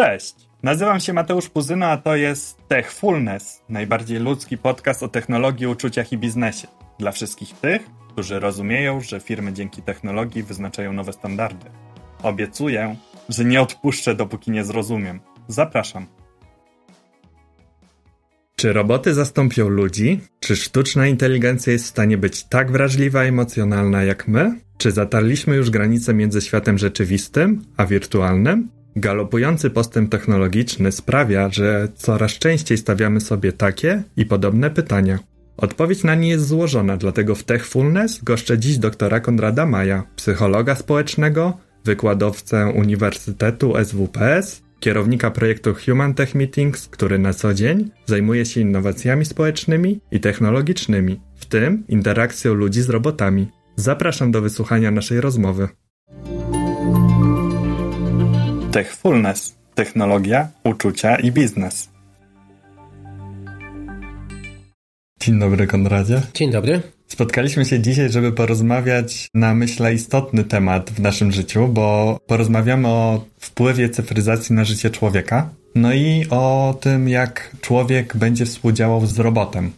Cześć, nazywam się Mateusz Puzyno, a to jest Techfulness, najbardziej ludzki podcast o technologii, uczuciach i biznesie. Dla wszystkich tych, którzy rozumieją, że firmy dzięki technologii wyznaczają nowe standardy. Obiecuję, że nie odpuszczę, dopóki nie zrozumiem. Zapraszam. Czy roboty zastąpią ludzi? Czy sztuczna inteligencja jest w stanie być tak wrażliwa i emocjonalna jak my? Czy zatarliśmy już granicę między światem rzeczywistym a wirtualnym? Galopujący postęp technologiczny sprawia, że coraz częściej stawiamy sobie takie i podobne pytania. Odpowiedź na nie jest złożona, dlatego w Techfulness goszczę dziś doktora Konrada Maja, psychologa społecznego, wykładowcę Uniwersytetu SWPS, kierownika projektu Human Tech Meetings, który na co dzień zajmuje się innowacjami społecznymi i technologicznymi, w tym interakcją ludzi z robotami. Zapraszam do wysłuchania naszej rozmowy. Techfulness. Technologia, uczucia i biznes. Dzień dobry, Konradzie. Dzień dobry. Spotkaliśmy się dzisiaj, żeby porozmawiać na myślę istotny temat w naszym życiu, bo porozmawiamy o wpływie cyfryzacji na życie człowieka, no i o tym, jak człowiek będzie współdziałał z robotem.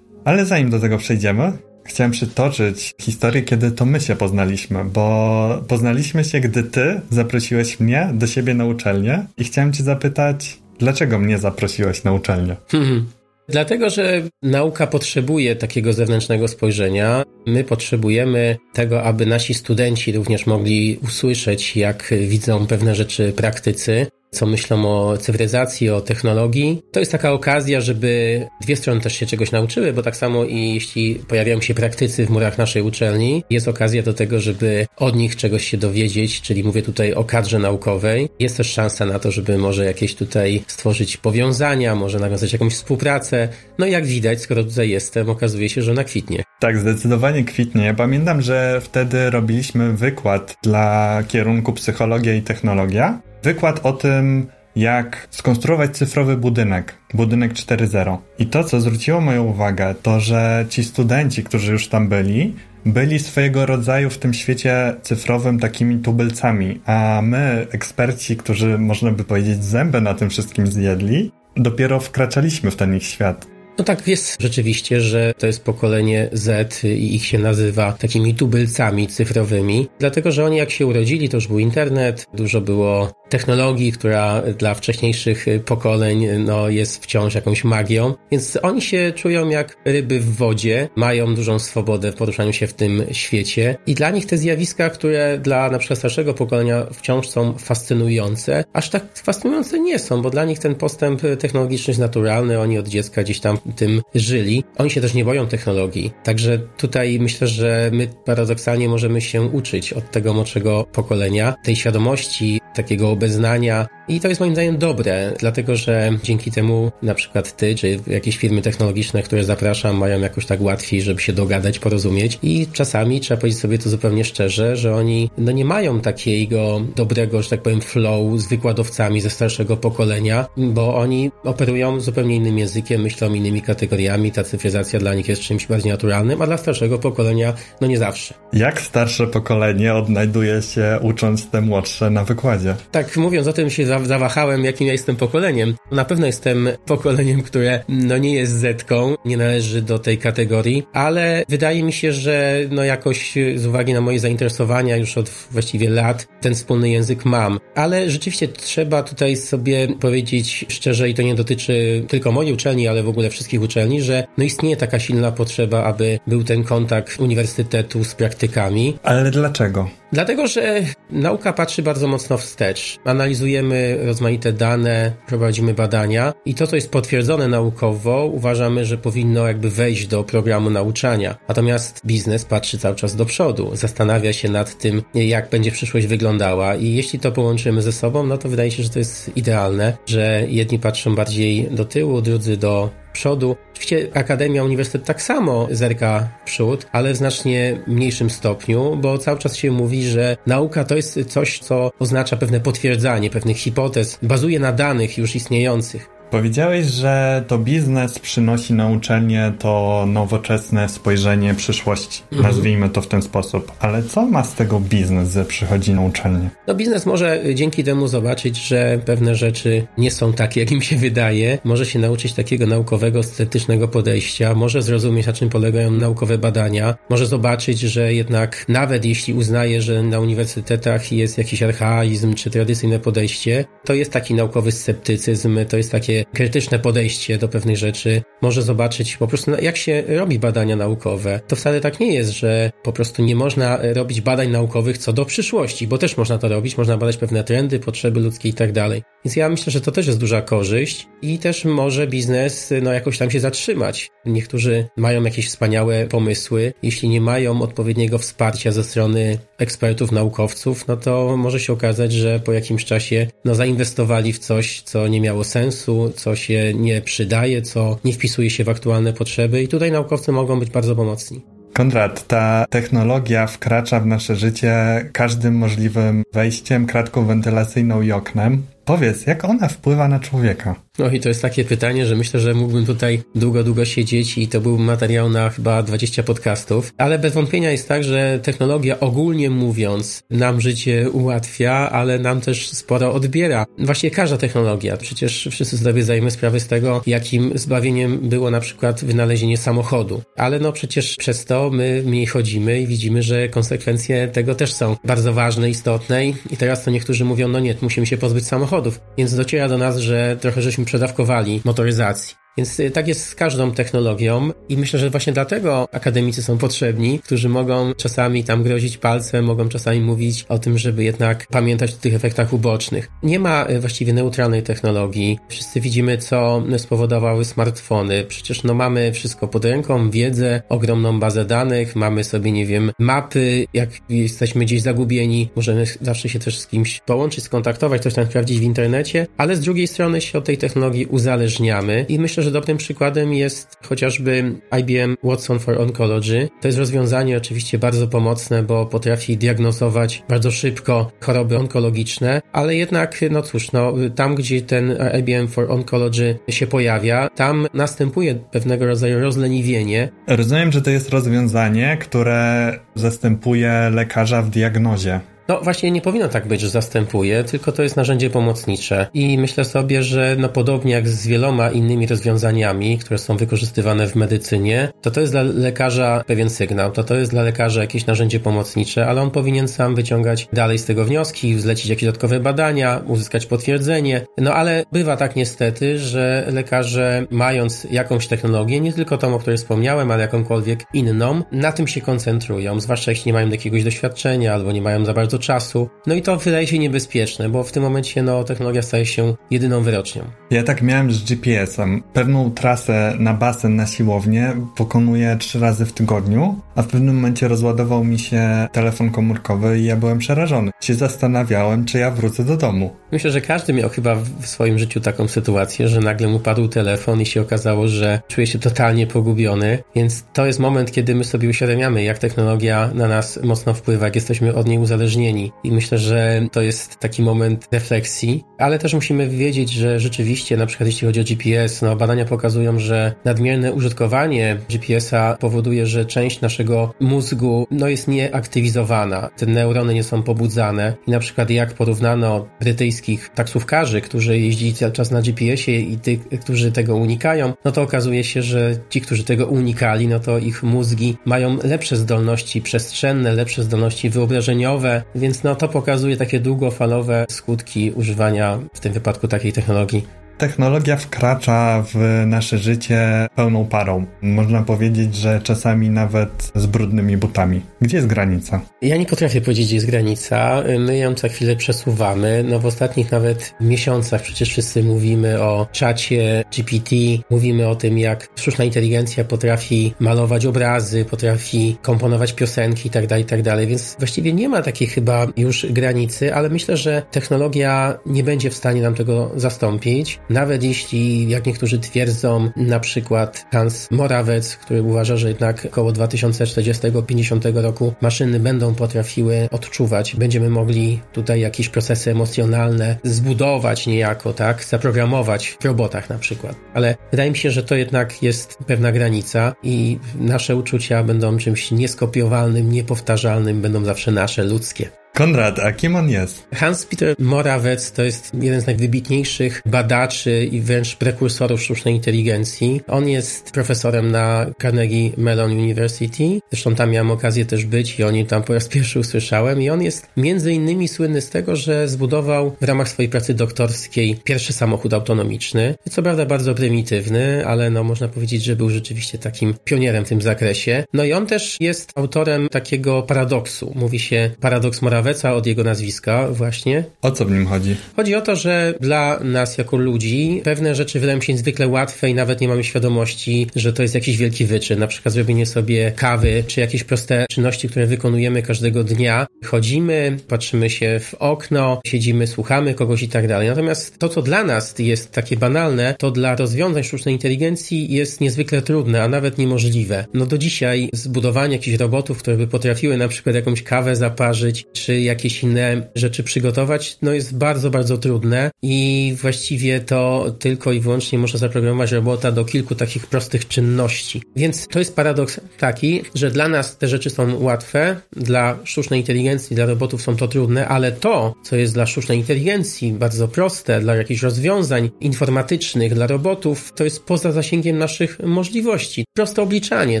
Ale zanim do tego przejdziemy, chciałem przytoczyć historię, kiedy to my się poznaliśmy, bo poznaliśmy się, gdy ty zaprosiłeś mnie do siebie na uczelnię i chciałem cię zapytać, dlaczego mnie zaprosiłeś na uczelnię? Hmm. Dlatego, że nauka potrzebuje takiego zewnętrznego spojrzenia. My potrzebujemy tego, aby nasi studenci również mogli usłyszeć, jak widzą pewne rzeczy praktycy, co myślą o cyfryzacji, o technologii. To jest taka okazja, żeby dwie strony też się czegoś nauczyły, bo tak samo i jeśli pojawiają się praktycy w murach naszej uczelni, jest okazja do tego, żeby od nich czegoś się dowiedzieć, czyli mówię tutaj o kadrze naukowej. Jest też szansa na to, żeby może jakieś tutaj stworzyć powiązania, może nawiązać jakąś współpracę. No i jak widać, skoro tutaj jestem, okazuje się, że ona kwitnie. Tak, zdecydowanie kwitnie. Ja pamiętam, że wtedy robiliśmy wykład dla kierunku psychologia i technologia. Wykład o tym, jak skonstruować cyfrowy budynek, budynek 4.0. I to, co zwróciło moją uwagę, to, że ci studenci, którzy już tam byli, byli swojego rodzaju w tym świecie cyfrowym takimi tubylcami, a my, eksperci, którzy można by powiedzieć zęby na tym wszystkim zjedli, dopiero wkraczaliśmy w ten ich świat. No tak jest rzeczywiście, że to jest pokolenie Z i ich się nazywa takimi tubylcami cyfrowymi, dlatego że oni jak się urodzili, to już był internet, dużo było technologii, która dla wcześniejszych pokoleń no, jest wciąż jakąś magią, więc oni się czują jak ryby w wodzie, mają dużą swobodę w poruszaniu się w tym świecie i dla nich te zjawiska, które dla na przykład starszego pokolenia wciąż są fascynujące, aż tak fascynujące nie są, bo dla nich ten postęp technologiczny jest naturalny, oni od dziecka gdzieś tam tym żyli. Oni się też nie boją technologii. Także tutaj myślę, że my paradoksalnie możemy się uczyć od tego młodszego pokolenia, tej świadomości, takiego obeznania i to jest moim zdaniem dobre, dlatego że dzięki temu na przykład ty, czy jakieś firmy technologiczne, które zapraszam, mają jakoś tak łatwiej, żeby się dogadać, porozumieć i czasami trzeba powiedzieć sobie to zupełnie szczerze, że oni no nie mają takiego dobrego, że tak powiem, flow z wykładowcami ze starszego pokolenia, bo oni operują zupełnie innym językiem, myślą innymi kategoriami, ta cyfryzacja dla nich jest czymś bardziej naturalnym, a dla starszego pokolenia no nie zawsze. Jak starsze pokolenie odnajduje się ucząc te młodsze na wykładzie? Tak mówiąc o tym się zawahałem, jakim ja jestem pokoleniem. Na pewno jestem pokoleniem, które no nie jest zetką, nie należy do tej kategorii, ale wydaje mi się, że no jakoś z uwagi na moje zainteresowania już od właściwie lat ten wspólny język mam. Ale rzeczywiście trzeba tutaj sobie powiedzieć szczerze i to nie dotyczy tylko mojej uczelni, ale w ogóle wszystkich uczelni, że no istnieje taka silna potrzeba, aby był ten kontakt uniwersytetu z praktykami. Ale dlaczego? Dlatego, że nauka patrzy bardzo mocno wstecz. Analizujemy rozmaite dane, prowadzimy badania i to, co jest potwierdzone naukowo, uważamy, że powinno jakby wejść do programu nauczania. Natomiast biznes patrzy cały czas do przodu, zastanawia się nad tym, jak będzie przyszłość wyglądała i jeśli to połączymy ze sobą, no to wydaje się, że to jest idealne, że jedni patrzą bardziej do tyłu, drudzy do przodu. Oczywiście Akademia, Uniwersytet tak samo zerka w przód, ale w znacznie mniejszym stopniu, bo cały czas się mówi, że nauka to jest coś, co oznacza pewne potwierdzanie pewnych hipotez, bazuje na danych już istniejących. Powiedziałeś, że to biznes przynosi na uczelnię to nowoczesne spojrzenie przyszłości. Mhm. Nazwijmy to w ten sposób. Ale co ma z tego biznes, że przychodzi na uczelnię? No biznes może dzięki temu zobaczyć, że pewne rzeczy nie są takie, jak im się wydaje. Może się nauczyć takiego naukowego, sceptycznego podejścia. Może zrozumieć, na czym polegają naukowe badania. Może zobaczyć, że jednak nawet jeśli uznaje, że na uniwersytetach jest jakiś archaizm czy tradycyjne podejście, to jest taki naukowy sceptycyzm, to jest takie krytyczne podejście do pewnych rzeczy, może zobaczyć po prostu, jak się robi badania naukowe. To wcale tak nie jest, że po prostu nie można robić badań naukowych co do przyszłości, bo też można to robić, można badać pewne trendy, potrzeby ludzkie i tak dalej. Więc ja myślę, że to też jest duża korzyść i też może biznes no jakoś tam się zatrzymać. Niektórzy mają jakieś wspaniałe pomysły. Jeśli nie mają odpowiedniego wsparcia ze strony ekspertów, naukowców, no to może się okazać, że po jakimś czasie no zainwestowali w coś, co nie miało sensu, co się nie przydaje, co nie wpisuje się w aktualne potrzeby i tutaj naukowcy mogą być bardzo pomocni. Konrad, ta technologia wkracza w nasze życie każdym możliwym wejściem, kratką wentylacyjną i oknem. Powiedz, jak ona wpływa na człowieka? No i to jest takie pytanie, że myślę, że mógłbym tutaj długo, długo siedzieć i to był materiał na chyba 20 podcastów, ale bez wątpienia jest tak, że technologia ogólnie mówiąc nam życie ułatwia, ale nam też sporo odbiera. Właściwie każda technologia. Przecież wszyscy sobie zdajemy sprawę z tego, jakim zbawieniem było na przykład wynalezienie samochodu. Ale no przecież przez to my mniej chodzimy i widzimy, że konsekwencje tego też są bardzo ważne, istotne i teraz to niektórzy mówią, no nie, musimy się pozbyć samochodów. Więc dociera do nas, że trochę żeśmy przedawkowali motoryzacji. Więc y, tak jest z każdą technologią i myślę, że właśnie dlatego akademicy są potrzebni, którzy mogą czasami tam grozić palcem, mogą czasami mówić o tym, żeby jednak pamiętać o tych efektach ubocznych. Nie ma y, właściwie neutralnej technologii. Wszyscy widzimy, co spowodowały smartfony. Przecież no mamy wszystko pod ręką, wiedzę, ogromną bazę danych, mamy sobie, nie wiem, mapy, jak jesteśmy gdzieś zagubieni, możemy zawsze się też z kimś połączyć, skontaktować, coś tam sprawdzić w internecie, ale z drugiej strony się od tej technologii uzależniamy i myślę, że dobrym przykładem jest chociażby IBM Watson for Oncology. To jest rozwiązanie oczywiście bardzo pomocne, bo potrafi diagnozować bardzo szybko choroby onkologiczne, ale jednak, no cóż, no, tam gdzie ten IBM for Oncology się pojawia, tam następuje pewnego rodzaju rozleniwienie. Rozumiem, że to jest rozwiązanie, które zastępuje lekarza w diagnozie. No właśnie nie powinno tak być, że zastępuje, tylko to jest narzędzie pomocnicze. I myślę sobie, że no podobnie jak z wieloma innymi rozwiązaniami, które są wykorzystywane w medycynie, to to jest dla lekarza pewien sygnał, to to jest dla lekarza jakieś narzędzie pomocnicze, ale on powinien sam wyciągać dalej z tego wnioski, zlecić jakieś dodatkowe badania, uzyskać potwierdzenie. No ale bywa tak niestety, że lekarze mając jakąś technologię, nie tylko tą, o której wspomniałem, ale jakąkolwiek inną, na tym się koncentrują, zwłaszcza jeśli nie mają jakiegoś doświadczenia albo nie mają za bardzo czasu. No i to wydaje się niebezpieczne, bo w tym momencie no, technologia staje się jedyną wyrocznią. Ja tak miałem z GPS-em. Pewną trasę na basen na siłownię pokonuję trzy razy w tygodniu, a w pewnym momencie rozładował mi się telefon komórkowy i ja byłem przerażony. Się zastanawiałem, czy ja wrócę do domu. Myślę, że każdy miał chyba w swoim życiu taką sytuację, że nagle mu padł telefon i się okazało, że czuje się totalnie pogubiony, więc to jest moment, kiedy my sobie uświadamiamy, jak technologia na nas mocno wpływa, jak jesteśmy od niej uzależnieni. I myślę, że to jest taki moment refleksji, ale też musimy wiedzieć, że rzeczywiście, na przykład jeśli chodzi o GPS, no badania pokazują, że nadmierne użytkowanie GPS-a powoduje, że część naszego mózgu no, jest nieaktywizowana. Te neurony nie są pobudzane. I na przykład jak porównano brytyjskich taksówkarzy, którzy jeździli cały czas na GPS-ie i tych, którzy tego unikają, no to okazuje się, że ci, którzy tego unikali, no to ich mózgi mają lepsze zdolności przestrzenne, lepsze zdolności wyobrażeniowe, więc no to pokazuje takie długofalowe skutki używania w tym wypadku takiej technologii technologia wkracza w nasze życie pełną parą. Można powiedzieć, że czasami nawet z brudnymi butami. Gdzie jest granica? Ja nie potrafię powiedzieć, gdzie jest granica. My ją za chwilę przesuwamy. No w ostatnich nawet miesiącach przecież wszyscy mówimy o czacie GPT, mówimy o tym, jak sztuczna inteligencja potrafi malować obrazy, potrafi komponować piosenki itd., tak itd., tak więc właściwie nie ma takiej chyba już granicy, ale myślę, że technologia nie będzie w stanie nam tego zastąpić. Nawet jeśli, jak niektórzy twierdzą, na przykład Hans Morawec, który uważa, że jednak około 2040-50 roku maszyny będą potrafiły odczuwać, będziemy mogli tutaj jakieś procesy emocjonalne zbudować niejako, tak, zaprogramować w robotach na przykład. Ale wydaje mi się, że to jednak jest pewna granica i nasze uczucia będą czymś nieskopiowalnym, niepowtarzalnym, będą zawsze nasze, ludzkie. Konrad, a kim on jest? Hans-Peter Morawec to jest jeden z najwybitniejszych badaczy i wręcz prekursorów sztucznej inteligencji. On jest profesorem na Carnegie Mellon University. Zresztą tam miałem okazję też być i o nim tam po raz pierwszy usłyszałem. I on jest między innymi słynny z tego, że zbudował w ramach swojej pracy doktorskiej pierwszy samochód autonomiczny. Co prawda bardzo prymitywny, ale no można powiedzieć, że był rzeczywiście takim pionierem w tym zakresie. No i on też jest autorem takiego paradoksu. Mówi się paradoks Moraweca Od jego nazwiska właśnie. O co w nim chodzi? Chodzi o to, że dla nas jako ludzi pewne rzeczy wydają się niezwykle łatwe i nawet nie mamy świadomości, że to jest jakiś wielki wyczyn. Na przykład zrobienie sobie kawy, czy jakieś proste czynności, które wykonujemy każdego dnia. Chodzimy, patrzymy się w okno, siedzimy, słuchamy kogoś i tak dalej. Natomiast to, co dla nas jest takie banalne, to dla rozwiązań sztucznej inteligencji jest niezwykle trudne, a nawet niemożliwe. No do dzisiaj zbudowanie jakichś robotów, które by potrafiły na przykład jakąś kawę zaparzyć, czy czy jakieś inne rzeczy przygotować, no jest bardzo, bardzo trudne i właściwie to tylko i wyłącznie można zaprogramować robota do kilku takich prostych czynności. Więc to jest paradoks taki, że dla nas te rzeczy są łatwe, dla sztucznej inteligencji, dla robotów są to trudne, ale to, co jest dla sztucznej inteligencji bardzo proste, dla jakichś rozwiązań informatycznych, dla robotów, to jest poza zasięgiem naszych możliwości. Proste obliczanie,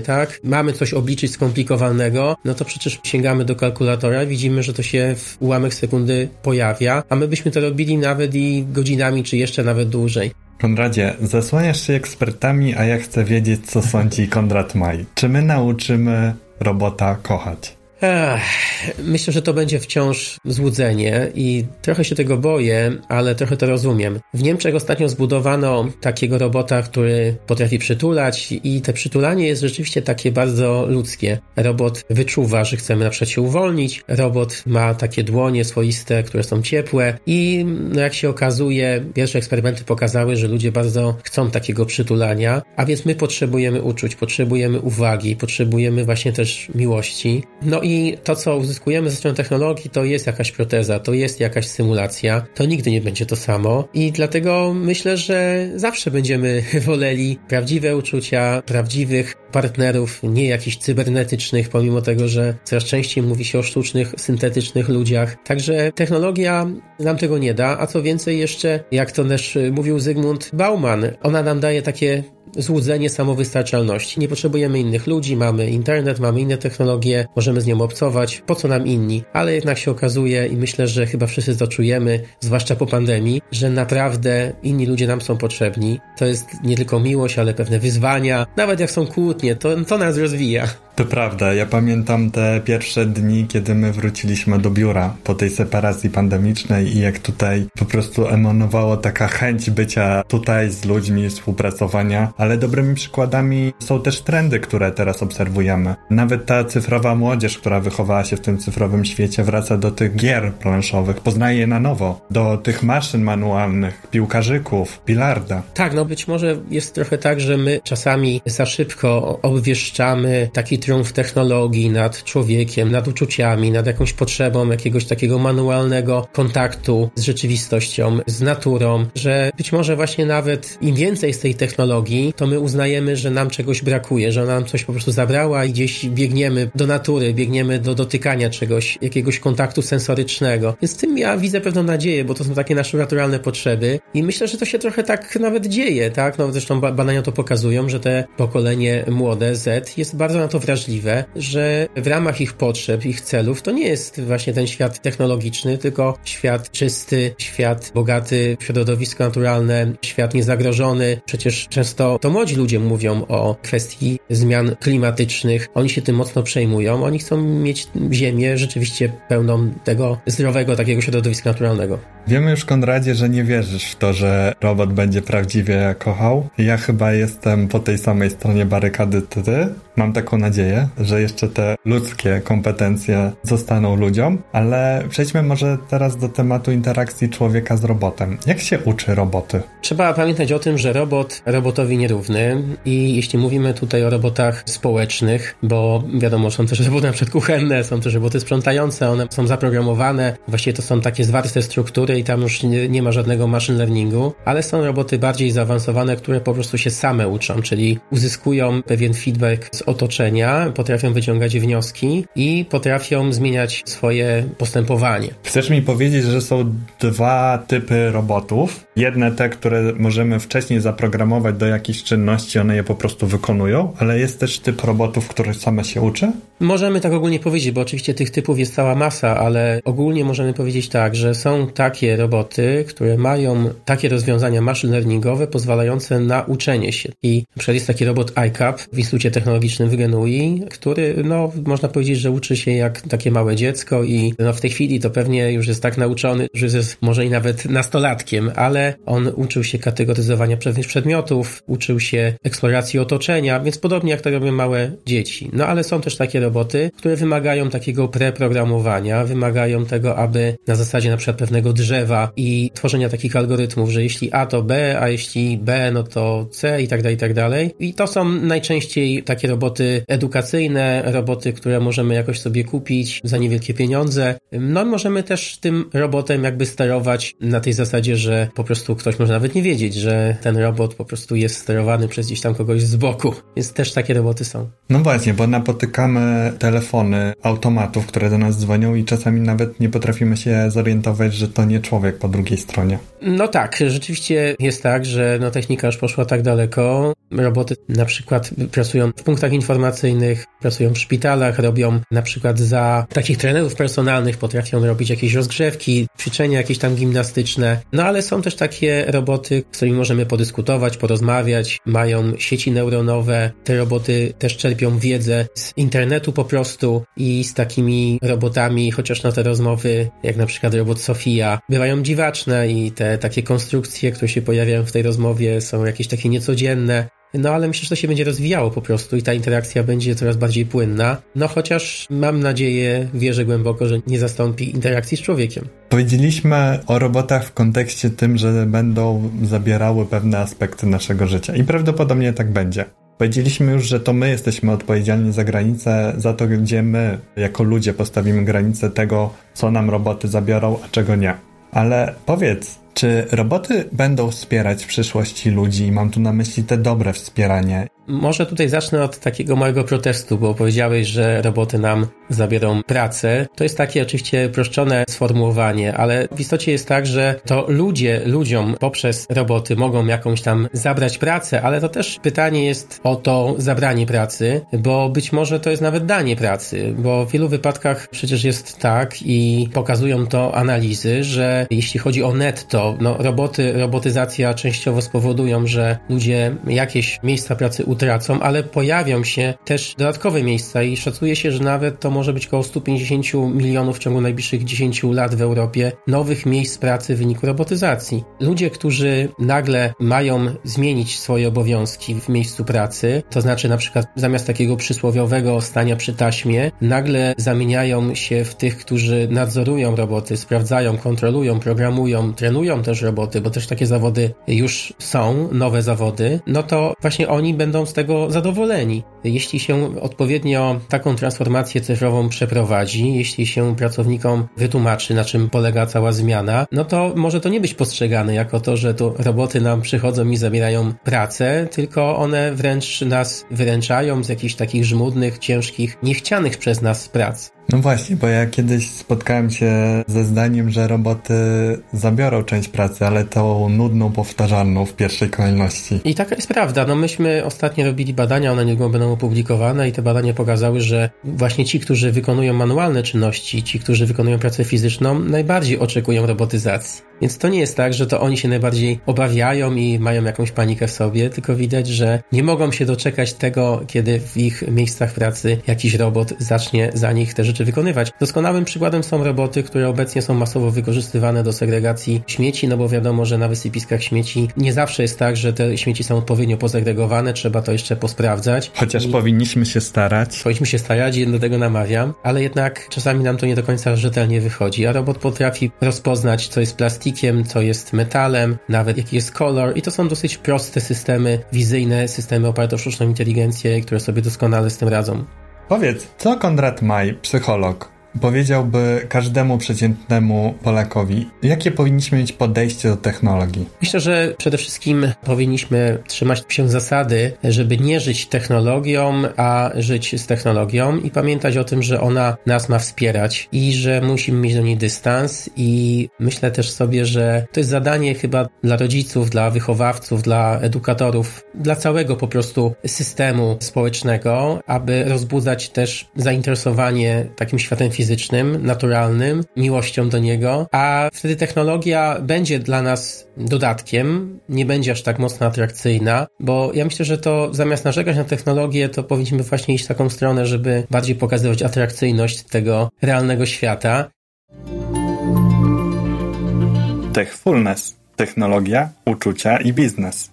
tak? Mamy coś obliczyć skomplikowanego, no to przecież sięgamy do kalkulatora, widzimy, że to się w ułamek sekundy pojawia, a my byśmy to robili nawet i godzinami, czy jeszcze nawet dłużej. Konradzie, zasłaniasz się ekspertami, a ja chcę wiedzieć, co sądzi Konrad Maj. Czy my nauczymy robota kochać? Myślę, że to będzie wciąż złudzenie i trochę się tego boję, ale trochę to rozumiem. W Niemczech ostatnio zbudowano takiego robota, który potrafi przytulać i te przytulanie jest rzeczywiście takie bardzo ludzkie. Robot wyczuwa, że chcemy na przykład się uwolnić, robot ma takie dłonie swoiste, które są ciepłe i no jak się okazuje, pierwsze eksperymenty pokazały, że ludzie bardzo chcą takiego przytulania, a więc my potrzebujemy uczuć, potrzebujemy uwagi, potrzebujemy właśnie też miłości. No i i to, co uzyskujemy ze strony technologii, to jest jakaś proteza, to jest jakaś symulacja, to nigdy nie będzie to samo i dlatego myślę, że zawsze będziemy woleli prawdziwe uczucia, prawdziwych partnerów, nie jakichś cybernetycznych, pomimo tego, że coraz częściej mówi się o sztucznych, syntetycznych ludziach. Także technologia nam tego nie da, a co więcej jeszcze, jak to też mówił Zygmunt Bauman, ona nam daje takie złudzenie samowystarczalności. Nie potrzebujemy innych ludzi, mamy internet, mamy inne technologie, możemy z nią obcować, po co nam inni? Ale jednak się okazuje i myślę, że chyba wszyscy to czujemy, zwłaszcza po pandemii, że naprawdę inni ludzie nam są potrzebni. To jest nie tylko miłość, ale pewne wyzwania. Nawet jak są kłótnie, to, to nas rozwija. To prawda, ja pamiętam te pierwsze dni, kiedy my wróciliśmy do biura po tej separacji pandemicznej i jak tutaj po prostu emanowało taka chęć bycia tutaj z ludźmi, współpracowania, ale dobrymi przykładami są też trendy, które teraz obserwujemy. Nawet ta cyfrowa młodzież, która wychowała się w tym cyfrowym świecie, wraca do tych gier planszowych, poznaje je na nowo, do tych maszyn manualnych, piłkarzyków, bilarda. Tak, no być może jest trochę tak, że my czasami za szybko obwieszczamy taki triumf technologii nad człowiekiem, nad uczuciami, nad jakąś potrzebą jakiegoś takiego manualnego kontaktu z rzeczywistością, z naturą, że być może właśnie nawet im więcej z tej technologii, to my uznajemy, że nam czegoś brakuje, że ona nam coś po prostu zabrała i gdzieś biegniemy do natury, biegniemy do dotykania czegoś, jakiegoś kontaktu sensorycznego. Więc tym ja widzę pewną nadzieję, bo to są takie nasze naturalne potrzeby i myślę, że to się trochę tak nawet dzieje, tak? No zresztą badania to pokazują, że te pokolenie młode Z jest bardzo na to wrażliwe wrażliwe, że w ramach ich potrzeb, ich celów, to nie jest właśnie ten świat technologiczny, tylko świat czysty, świat bogaty środowisko naturalne, świat niezagrożony. Przecież często to młodzi ludzie mówią o kwestii zmian klimatycznych. Oni się tym mocno przejmują. Oni chcą mieć ziemię rzeczywiście pełną tego zdrowego takiego środowiska naturalnego. Wiemy już, Konradzie, że nie wierzysz w to, że robot będzie prawdziwie kochał. Ja chyba jestem po tej samej stronie barykady ty. Mam taką nadzieję nadzieję, że jeszcze te ludzkie kompetencje zostaną ludziom, ale przejdźmy może teraz do tematu interakcji człowieka z robotem. Jak się uczy roboty? Trzeba pamiętać o tym, że robot robotowi nierówny i jeśli mówimy tutaj o robotach społecznych, bo wiadomo, są też roboty na przykład kuchenne, są też roboty sprzątające, one są zaprogramowane, właściwie to są takie zwarte struktury i tam już nie, nie ma żadnego machine learningu, ale są roboty bardziej zaawansowane, które po prostu się same uczą, czyli uzyskują pewien feedback z otoczenia, potrafią wyciągać wnioski i potrafią zmieniać swoje postępowanie. Chcesz mi powiedzieć, że są dwa typy robotów? Jedne te, które możemy wcześniej zaprogramować do jakichś czynności, one je po prostu wykonują, ale jest też typ robotów, który same się uczy? Możemy tak ogólnie powiedzieć, bo oczywiście tych typów jest cała masa, ale ogólnie możemy powiedzieć tak, że są takie roboty, które mają takie rozwiązania machine learningowe pozwalające na uczenie się. I na przykład jest taki robot iCap w Instytucie Technologicznym w Genui, który, no, można powiedzieć, że uczy się jak takie małe dziecko i no, w tej chwili to pewnie już jest tak nauczony, że jest może i nawet nastolatkiem, ale on uczył się kategoryzowania pewnych przedmiotów, uczył się eksploracji otoczenia, więc podobnie jak to robią małe dzieci. No ale są też takie roboty, które wymagają takiego preprogramowania, wymagają tego, aby na zasadzie na przykład pewnego drzewa i tworzenia takich algorytmów, że jeśli A to B, a jeśli B, no to C i tak dalej, i tak dalej. I to są najczęściej takie roboty edukacyjne, roboty, które możemy jakoś sobie kupić za niewielkie pieniądze. No możemy też tym robotem jakby sterować na tej zasadzie, że po prostu ktoś może nawet nie wiedzieć, że ten robot po prostu jest sterowany przez gdzieś tam kogoś z boku. Więc też takie roboty są. No właśnie, bo napotykamy telefony automatów, które do nas dzwonią i czasami nawet nie potrafimy się zorientować, że to nie człowiek po drugiej stronie. No tak, rzeczywiście jest tak, że no, technika już poszła tak daleko. Roboty na przykład pracują w punktach informacyjnych, pracują w szpitalach, robią na przykład za takich trenerów personalnych, potrafią robić jakieś rozgrzewki, ćwiczenia jakieś tam gimnastyczne. No ale są też takie roboty, z którymi możemy podyskutować, porozmawiać, mają sieci neuronowe. Te roboty też czerpią wiedzę z internetu po prostu i z takimi robotami, chociaż na te rozmowy, jak na przykład robot Sofia, bywają dziwaczne i te takie konstrukcje, które się pojawiają w tej rozmowie są jakieś takie niecodzienne. No ale myślę, że to się będzie rozwijało po prostu i ta interakcja będzie coraz bardziej płynna. No chociaż mam nadzieję, wierzę głęboko, że nie zastąpi interakcji z człowiekiem. Powiedzieliśmy o robotach w kontekście tym, że będą zabierały pewne aspekty naszego życia i prawdopodobnie tak będzie. Powiedzieliśmy już, że to my jesteśmy odpowiedzialni za granicę, za to, gdzie my jako ludzie postawimy granicę tego, co nam roboty zabiorą, a czego nie. Ale powiedz, czy roboty będą wspierać w przyszłości ludzi? Mam tu na myśli te dobre wspieranie. Może tutaj zacznę od takiego małego protestu, bo powiedziałeś, że roboty nam zabiorą pracę. To jest takie oczywiście proszczone sformułowanie, ale w istocie jest tak, że to ludzie ludziom poprzez roboty mogą jakąś tam zabrać pracę, ale to też pytanie jest o to zabranie pracy, bo być może to jest nawet danie pracy, bo w wielu wypadkach przecież jest tak i pokazują to analizy, że jeśli chodzi o netto, no roboty, robotyzacja częściowo spowodują, że ludzie jakieś miejsca pracy utracą, ale pojawią się też dodatkowe miejsca i szacuje się, że nawet to może być około 150 milionów w ciągu najbliższych 10 lat w Europie nowych miejsc pracy w wyniku robotyzacji. Ludzie, którzy nagle mają zmienić swoje obowiązki w miejscu pracy, to znaczy na przykład zamiast takiego przysłowiowego stania przy taśmie, nagle zamieniają się w tych, którzy nadzorują roboty, sprawdzają, kontrolują, programują, trenują też roboty, bo też takie zawody już są, nowe zawody, no to właśnie oni będą z tego zadowoleni. Jeśli się odpowiednio taką transformację cyfrową przeprowadzi, jeśli się pracownikom wytłumaczy, na czym polega cała zmiana, no to może to nie być postrzegane jako to, że to roboty nam przychodzą i zabierają pracę, tylko one wręcz nas wyręczają z jakichś takich żmudnych, ciężkich, niechcianych przez nas prac. No właśnie, bo ja kiedyś spotkałem się ze zdaniem, że roboty zabiorą część pracy, ale tą nudną, powtarzalną w pierwszej kolejności. I taka jest prawda. No myśmy ostatnio robili badania, one niedługo będą opublikowane i te badania pokazały, że właśnie ci, którzy wykonują manualne czynności, ci, którzy wykonują pracę fizyczną, najbardziej oczekują robotyzacji. Więc to nie jest tak, że to oni się najbardziej obawiają i mają jakąś panikę w sobie, tylko widać, że nie mogą się doczekać tego, kiedy w ich miejscach pracy jakiś robot zacznie za nich te rzeczy wykonywać. Doskonałym przykładem są roboty, które obecnie są masowo wykorzystywane do segregacji śmieci, no bo wiadomo, że na wysypiskach śmieci nie zawsze jest tak, że te śmieci są odpowiednio pozegregowane, trzeba to jeszcze posprawdzać. Chociaż I powinniśmy się starać. Powinniśmy się starać i do tego namawiam, ale jednak czasami nam to nie do końca rzetelnie wychodzi, a robot potrafi rozpoznać, co jest plastikiem, co jest metalem, nawet jaki jest kolor i to są dosyć proste systemy wizyjne, systemy oparte o sztuczną inteligencję, które sobie doskonale z tym radzą. Powiedz, co Konrad Maj, psycholog, powiedziałby każdemu przeciętnemu Polakowi, jakie powinniśmy mieć podejście do technologii? Myślę, że przede wszystkim powinniśmy trzymać się zasady, żeby nie żyć technologią, a żyć z technologią i pamiętać o tym, że ona nas ma wspierać i że musimy mieć do niej dystans i myślę też sobie, że to jest zadanie chyba dla rodziców, dla wychowawców, dla edukatorów, dla całego po prostu systemu społecznego, aby rozbudzać też zainteresowanie takim światem fizycznym fizycznym, naturalnym, miłością do niego, a wtedy technologia będzie dla nas dodatkiem, nie będzie aż tak mocno atrakcyjna, bo ja myślę, że to zamiast narzekać na technologię, to powinniśmy właśnie iść w taką stronę, żeby bardziej pokazywać atrakcyjność tego realnego świata. Techfulness. Technologia, uczucia i biznes.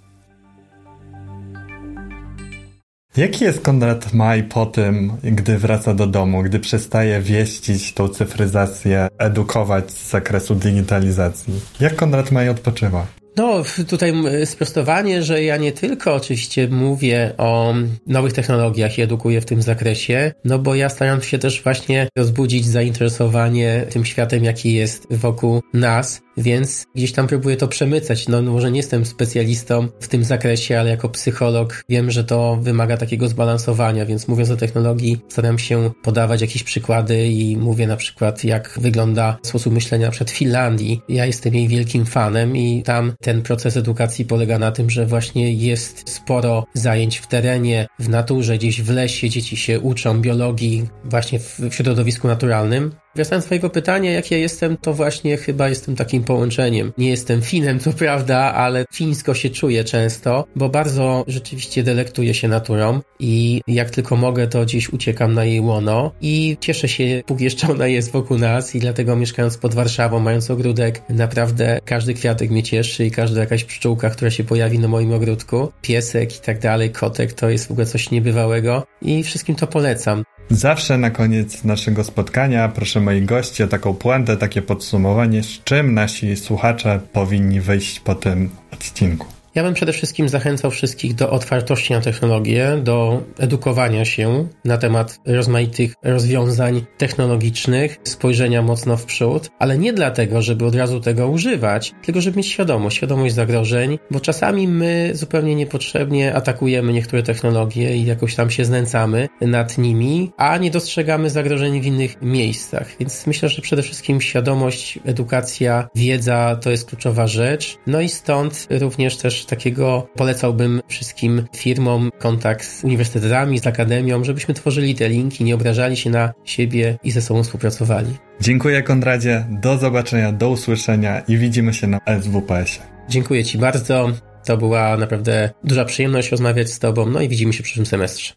Jaki jest Konrad Maj po tym, gdy wraca do domu, gdy przestaje wieścić tą cyfryzację, edukować z zakresu digitalizacji? Jak Konrad Maj odpoczywa? No, tutaj sprostowanie, że ja nie tylko oczywiście mówię o nowych technologiach i edukuję w tym zakresie, no bo ja staram się też właśnie rozbudzić zainteresowanie tym światem, jaki jest wokół nas więc gdzieś tam próbuję to przemycać. No, może nie jestem specjalistą w tym zakresie, ale jako psycholog wiem, że to wymaga takiego zbalansowania, więc mówiąc o technologii, staram się podawać jakieś przykłady i mówię na przykład, jak wygląda sposób myślenia przed Finlandii. Ja jestem jej wielkim fanem i tam ten proces edukacji polega na tym, że właśnie jest sporo zajęć w terenie, w naturze, gdzieś w lesie, dzieci się uczą biologii właśnie w środowisku naturalnym. Wracając do Twojego pytania, jak ja jestem, to właśnie chyba jestem takim połączeniem. Nie jestem Finem, to prawda, ale fińsko się czuję często, bo bardzo rzeczywiście delektuję się naturą i jak tylko mogę, to gdzieś uciekam na jej łono i cieszę się, póki jeszcze ona jest wokół nas i dlatego mieszkając pod Warszawą, mając ogródek, naprawdę każdy kwiatek mnie cieszy i każda jakaś pszczółka, która się pojawi na moim ogródku, piesek i tak dalej, kotek, to jest w ogóle coś niebywałego i wszystkim to polecam. Zawsze na koniec naszego spotkania proszę moi gości o taką puentę, takie podsumowanie, z czym nasi słuchacze powinni wyjść po tym odcinku. Ja bym przede wszystkim zachęcał wszystkich do otwartości na technologię, do edukowania się na temat rozmaitych rozwiązań technologicznych, spojrzenia mocno w przód, ale nie dlatego, żeby od razu tego używać, tylko żeby mieć świadomość, świadomość zagrożeń, bo czasami my zupełnie niepotrzebnie atakujemy niektóre technologie i jakoś tam się znęcamy nad nimi, a nie dostrzegamy zagrożeń w innych miejscach. Więc myślę, że przede wszystkim świadomość, edukacja, wiedza to jest kluczowa rzecz. No i stąd również też takiego polecałbym wszystkim firmom kontakt z uniwersytetami, z akademią, żebyśmy tworzyli te linki, nie obrażali się na siebie i ze sobą współpracowali. Dziękuję Konradzie, do zobaczenia, do usłyszenia i widzimy się na SWPS-ie. Dziękuję Ci bardzo. To była naprawdę duża przyjemność rozmawiać z Tobą, no i widzimy się w przyszłym semestrze.